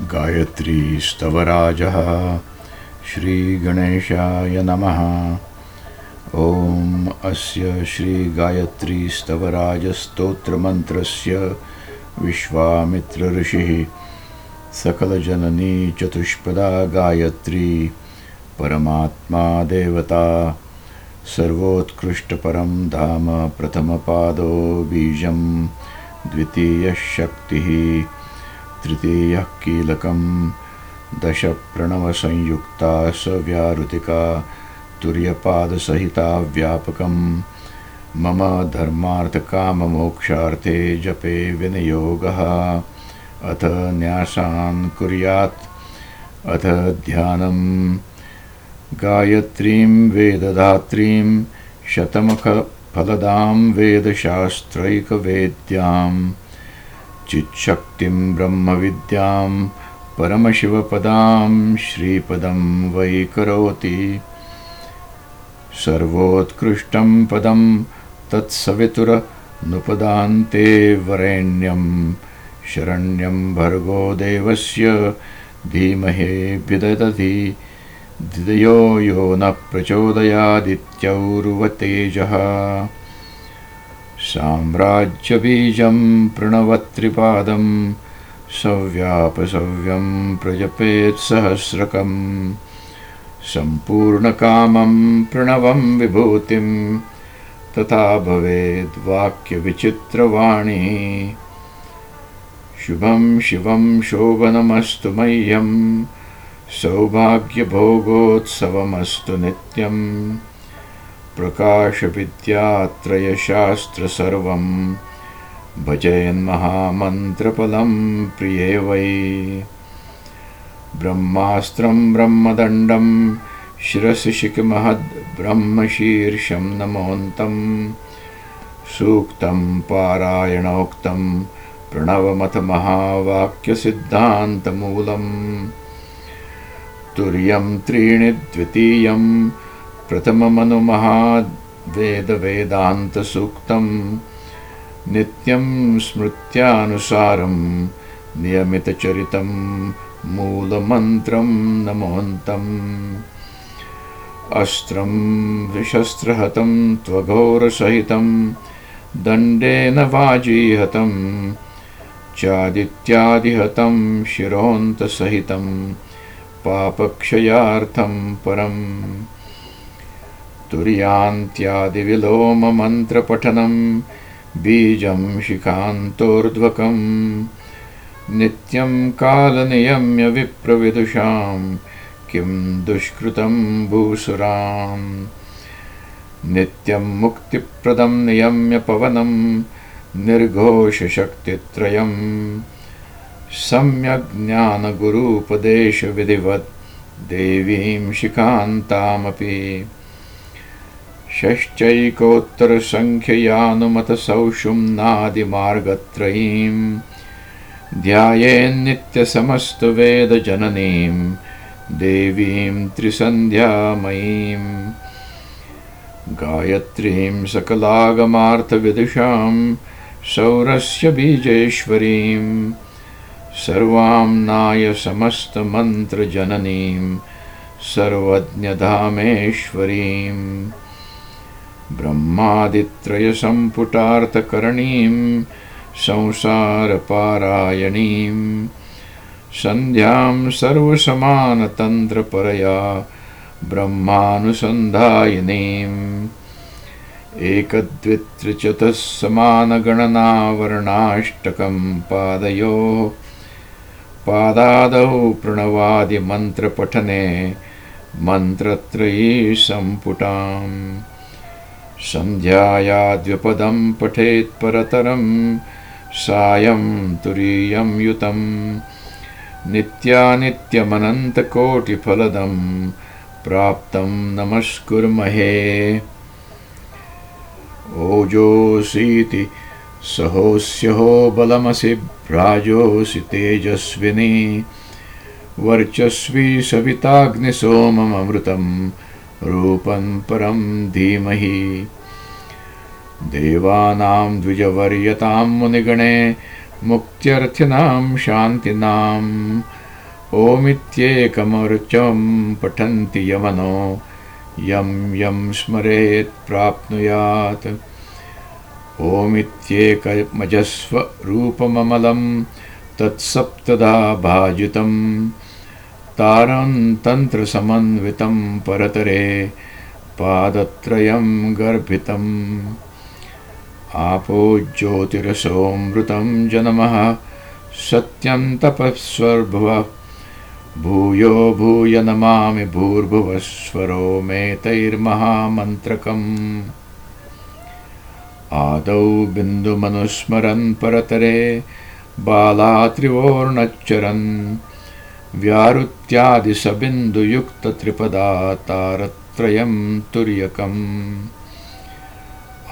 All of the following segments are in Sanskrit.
गायत्रीस्तवराजः श्रीगणेशाय नमः। ॐ अस्य श्रीगायत्रीस्तवराजस्तोत्रमन्त्रस्य विश्वामित्रऋषिः सकलजननी चतुष्पदा गायत्री, परमात्मा देवता। सर्वोत्कृष्टपरं धाम प्रथमपादो बीजं द्वितीयः शक्तिः तृतीयः कीलकं दशप्रणवसंयुक्ता सव्यारुतिका तुर्यपादसहिता व्यापकं मम धर्मार्थकाममोक्षार्थे जपे विनियोगः। अथ न्यासान् कुर्यात्। अथ ध्यानं गायत्रीं वेदधात्रीं शतमखफलदां वेदशास्त्रैकवेद्यां चिच्छक्तिं ब्रह्मविद्यां परमशिवपदां श्रीपदं वै करोति। सर्वोत्कृष्टं पदं तत्सवितुरनुपदान्ते वरेण्यं शरण्यं भर्गो देवस्य धीमहे विदधति धियो यो न प्रचोदयादित्यौरुवतेजः साम्राज्यबीजं प्रणवत्रिपादं सव्यापसव्यं प्रजपेत्सहस्रकम् सम्पूर्णकामं प्रणवं विभूतिं तथा भवेद्वाक्यविचित्रवाणी शुभं शिवं शोभनमस्तु मह्यं सौभाग्यभोगोत्सवमस्तु नित्यम् प्रकाशविद्यात्रयशास्त्रसर्वं भजयन्महामन्त्रपलं प्रिये वै। ब्रह्मास्त्रं ब्रह्मदण्डं शिरसि शिखमहद्ब्रह्मशीर्षं नमोऽन्तं। सूक्तं पारायणोक्तं प्रणवमथ महावाक्यसिद्धान्तमूलम् तुर्यं त्रीणि द्वितीयं प्रथममनुमहाद्वेदवेदान्तसूक्तं नित्यं स्मृत्यानुसारं नियमितचरितं मूलमन्त्रं नमोऽन्तम्। अस्त्रं विशस्त्रहतं त्वघोरसहितं दण्डेन वाजीहतं चादित्यादिहतं शिरोऽन्तसहितं पापक्षयार्थं परम् तुर्यान्त्यादिविलोममन्त्रपठनं बीजं शिखान्तोर्ध्वकम् नित्यं कालनियम्य विप्रविदुषां किं दुष्कृतं भूसुराम्। नित्यं मुक्तिप्रदं नियम्य पवनं निर्घोषशक्तित्रयं सम्यग्ज्ञानगुरूपदेशविधिवत् देवीं शिखान्तामपि षश्चैकोत्तरसङ्ख्ययानुमतसौषुम्नादिमार्गत्रयीम् ध्यायेन्नित्यसमस्तवेदजननीं देवीं त्रिसन्ध्यामयीं गायत्रीं सकलागमार्थविदुषां सौरस्य बीजेश्वरीं सर्वाम्नायसमस्तमन्त्रजननीं सर्वज्ञधामेश्वरीं ब्रह्मादित्रयसम्पुटार्थकरणीं संसारपारायणीं सन्ध्यां सर्वसमानतन्त्रपरया ब्रह्मानुसन्धायिनीम् एकद्वित्रिचतुस्समानगणनावर्णाष्टकं पादयोः पादादौ प्रणवादिमन्त्रपठने मन्त्रत्रयी सम्पुटाम् सन्ध्यायाद्व्यपदं पठेत्परतरं सायं तुरीयं युतं नित्यानित्यमनन्तकोटिफलदं प्राप्तं नमस्कुर्महे। ओजोऽसीति सहोस्यहो बलमसि भ्राजोऽसि तेजस्विनी। वर्चस्वी सविताग्निसोमममृतं रूपं परं धीमहि। देवानां द्विजवर्यतां मुनिगणे मुक्त्यर्थिनां शान्तिनां। ओमित्येकमरुचं पठन्ति यमनो यं यं स्मरेत् प्राप्नुयात्। ओमित्येकमजस्वरूपममलं तत्सप्तदा भाजितं तारं तन्त्रसमन्वितं परतरे पादत्रयं गर्भितम्। आपो ज्योतिरसोऽमृतं जनमः सत्यं तपःस्वर्भुवः। भूयो भूय नमामि भूर्भुवस्वरो मेतैर्महामन्त्रकम् आदौ बिन्दुमनुस्मरन् परतरे बालात्रिवोर्णच्चरन् व्यारुत्यादिसबिन्दुयुक्तत्रिपदा तारत्रयं तुर्यकम्।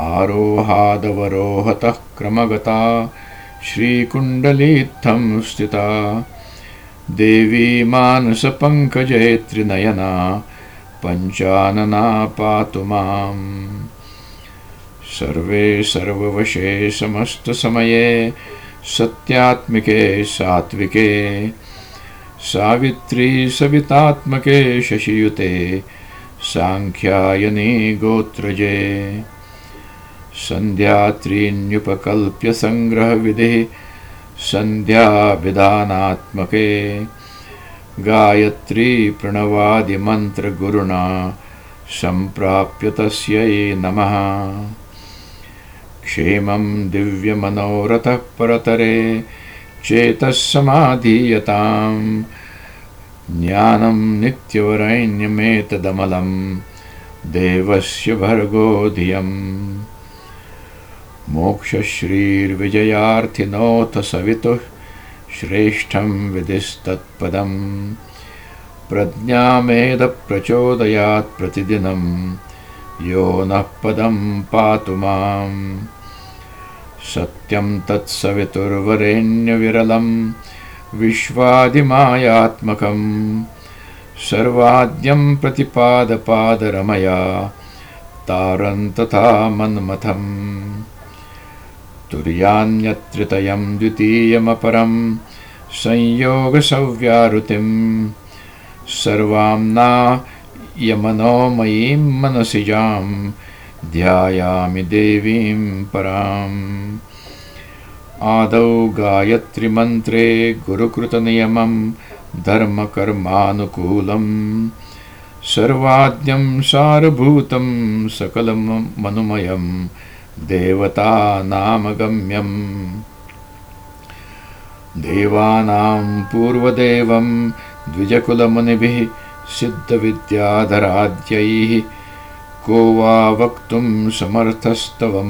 आरोहादवरोहतः क्रमगता श्रीकुण्डलीत्थं स्थिता। देवी मानसपङ्कजयत्रिनयना पञ्चानना पातु माम्। सर्वे सर्ववशे समस्तसमये सत्यात्मिके सात्विके सावित्री सवितात्मके शशियुते साङ्ख्यायनी गोत्रजे। सन्ध्यात्रीन्युपकल्प्य सङ्ग्रहविधिः सन्ध्याविधानात्मके। गायत्री प्रणवादिमन्त्रगुरुणा सम्प्राप्य तस्यै नमः। क्षेमं दिव्यमनोरथः परतरे चेतः समाधीयताम्। ज्ञानं नित्यवरैन्यमेतदमलं देवस्य भर्गो धियम् मोक्षश्रीर्विजयार्थिनोऽथ सवितुः श्रेष्ठं विधिस्तत्पदम्। प्रज्ञामेधप्रचोदयात् प्रतिदिनं यो नः पदं पातु माम् सत्यं तत्सवितुर्वरेण्यविरलं विश्वादिमायात्मकं सर्वाद्यं प्रतिपादपादरमया तारन्तथा मन्मथम् तुर्यान्यत्रितयं द्वितीयमपरं संयोगसव्यारुतिं सर्वाम्ना यमनोमयीं मनसिजां ध्यायामि देवीं पराम्। आदौ गायत्रिमन्त्रे गुरुकृतनियमं धर्मकर्मानुकूलम्। सर्वाद्यं सारभूतं सकलमनुमयम् देवतानामगम्यम्। देवानां पूर्वदेवं द्विजकुलमुनिभिः सिद्धविद्याधराद्यैः को वा वक्तुं समर्थस्तव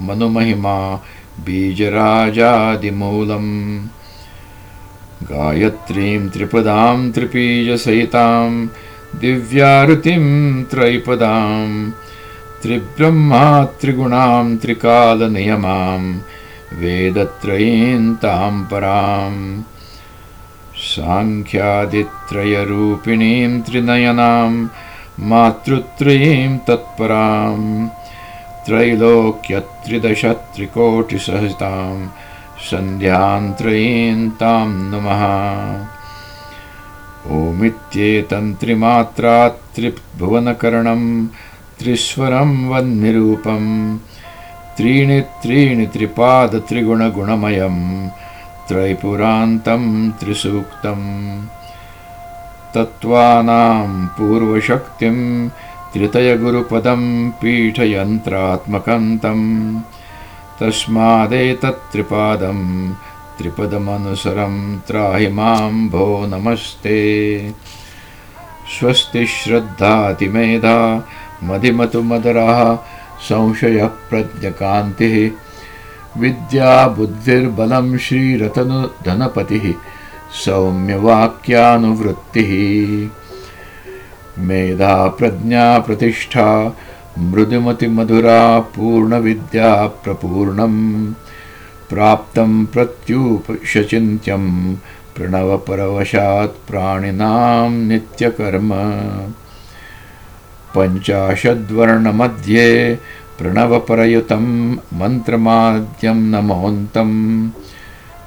मनुमहिमा बीजराजादिमूलम्। गायत्रीं त्रिपदां त्रिपीजसहितां दिव्यारुतिं त्रैपदाम् त्रिब्रह्मा त्रिगुणां त्रिकालनियमां वेदत्रयीन्तां पराम् साङ्ख्यादित्रयरूपिणीं त्रिनयनां मातृत्रयीं तत्परां त्रैलोक्यत्रिदशत्रिकोटिसहितां सन्ध्यान्त्रयीन्तां नुमः। ओमित्येतन्त्रिमात्रात्रिभुवनकरणम् त्रिस्वरं वह्निरूपं त्रीणि त्रीणि त्रिपादत्रिगुणगुणमयं त्रैपुरान्तं त्रिसूक्तम् तत्त्वानां पूर्वशक्तिं त्रितयगुरुपदं पीठयन्त्रात्मकं तं तस्मादेतत्त्रिपादं त्रिपदमनुसरं त्राहि मां भो नमस्ते। स्वस्ति श्रद्धातिमेधा मधिमतु मदरः संशयप्रज्ञकान्तिः विद्याबुद्धिर्बलं श्रीरतनुधनपतिः सौम्यवाक्यानुवृत्तिः। मेधा प्रज्ञा प्रतिष्ठा मृदुमतिमधुरा पूर्णविद्या प्रपूर्णम्। प्राप्तं प्रत्युपशचिन्त्यं प्रणवपरवशात् प्राणिनां नित्यकर्म। पञ्चाशद्वर्णमध्ये प्रणवपरयुतं मन्त्रमाद्यं नमोऽन्तं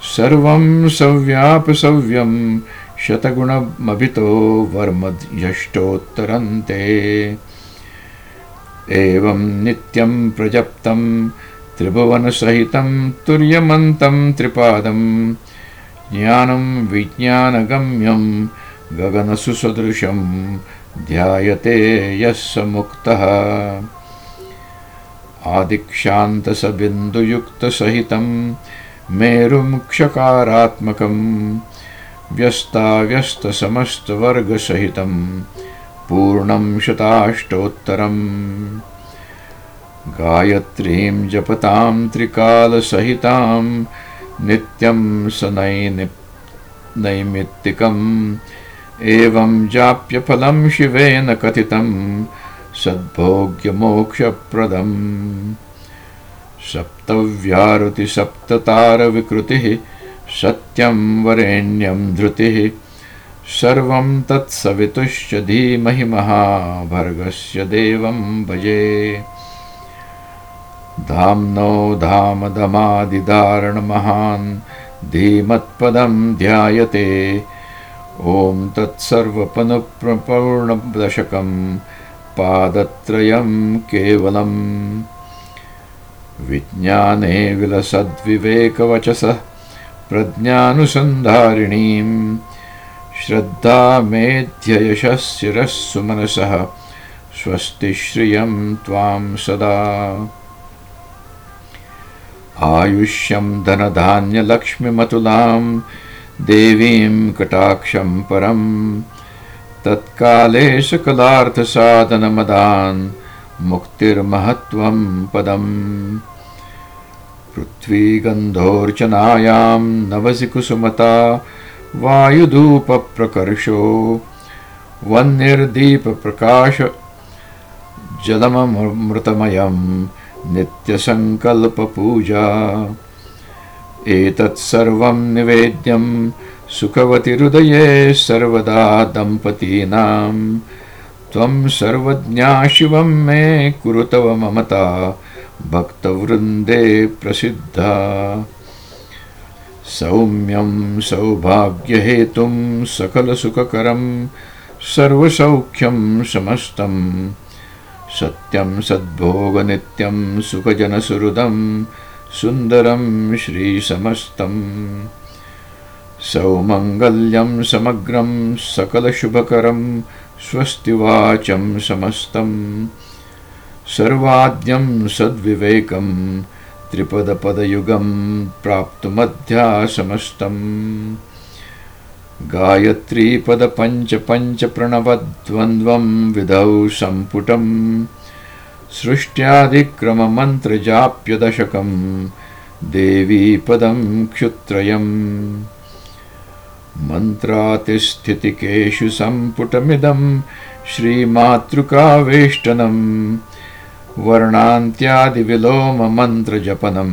सर्वं सव्यापसव्यं शतगुणमभितो वर्मयष्टोत्तरन्ते एवं नित्यं प्रजप्तं त्रिभुवनसहितं तुर्यमन्तं त्रिपादं ज्ञानं विज्ञानगम्यं गगनसुसदृशं ध्यायते यः स मुक्तः। आदिक्षान्तसबिन्दुयुक्तसहितं मेरुमुक्षकारात्मकम् व्यस्ताव्यस्तसमस्तवर्गसहितं पूर्णं शताष्टोत्तरम्। गायत्रीं जपतां त्रिकालसहितां नित्यं स नैमित्तिकम् एवं जाप्यफलं शिवेन कथितं सद्भोग्यमोक्षप्रदम् सप्तव्यारुतिसप्ततारविकृतिः सत्यं वरेण्यं धृतिः सर्वं तत्सवितुश्च धीमहि महाभर्गस्य देवं भजे। धाम्नो धामदमादिदारणमहान् धीमत्पदं ध्यायते। ॐ तत्सर्वपनुप्रपूर्णदशकं पादत्रयं केवलम् विज्ञाने विलसद्विवेकवचसः प्रज्ञानुसन्धारिणीं श्रद्धा मेध्ययशशिरः सुमनसः स्वस्ति श्रियं त्वां सदा। आयुष्यं धनधान्यलक्ष्मिमतुलां देवीं कटाक्षं परं तत्काले सकलार्थसाधनमदान् मुक्तिर्महत्त्वं पदम्। पृथ्वीगन्धोर्चनायां नवसि कुसुमता वायुधूपप्रकर्षो वह्निर्दीपप्रकाश जलममृतमयं नित्यसङ्कल्पपूजा। एतत्सर्वं निवेद्यं सुखवतिहृदये सर्वदा दम्पतीनां त्वं सर्वज्ञा शिवं मे कुरु तव ममता भक्तवृन्दे प्रसिद्धा। सौम्यं सौभाग्यहेतुं सकलसुखकरं सर्वसौख्यं समस्तं। सत्यं सद्भोगनित्यं सुखजनसुहृदं सुन्दरं श्रीसमस्तम् सौमङ्गल्यं समग्रं सकलशुभकरं स्वस्तिवाचं समस्तम् सर्वाद्यं सद्विवेकं त्रिपदपदयुगं प्राप्तुमध्यासमस्तम् गायत्रीपदपञ्चपञ्चप्रणवद्वन्द्वं विधौ सम्पुटम् सृष्ट्यादिक्रममन्त्रजाप्यदशकं देवीपदं क्षुत्रयम् मन्त्रातिस्थितिकेषु सम्पुटमिदं श्रीमातृकावेष्टनम् वर्णान्त्यादिविलोममन्त्रजपनं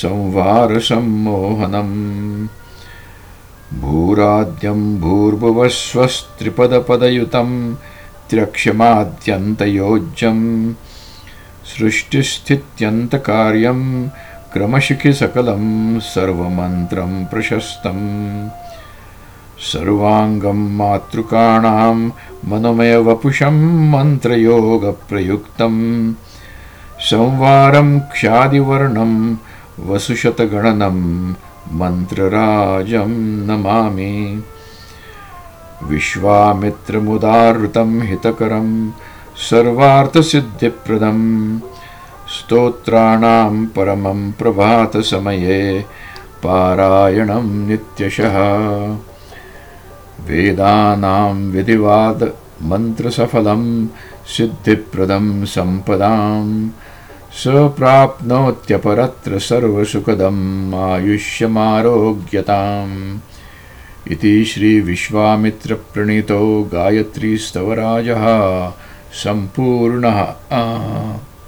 संवारसम्मोहनम् भूराद्यं भूर्भुवस्वस्त्रिपदपदयुतं त्र्यक्षमाद्यन्तयोज्यं सृष्टिस्थित्यन्तकार्यं क्रमशिखिसकलं सर्वमन्त्रं प्रशस्तम् सर्वाङ्गं मातृकाणां मनोमयवपुषं मन्त्रयोगप्रयुक्तं। संवारं क्षादिवर्णं वसुशतगणनं मन्त्रराजं नमामि। विश्वामित्रमुदाहृतं हितकरं सर्वार्थसिद्धिप्रदं स्तोत्राणां परमं प्रभातसमये पारायणं नित्यशः वेदानां विधिवादमन्त्रसफलं सिद्धिप्रदं सम्पदां स प्राप्नोत्यपरत्र सर्वसुखदम् आयुष्यमारोग्यताम्। इति श्रीविश्वामित्रप्रणीतो गायत्रीस्तवराजः सम्पूर्णः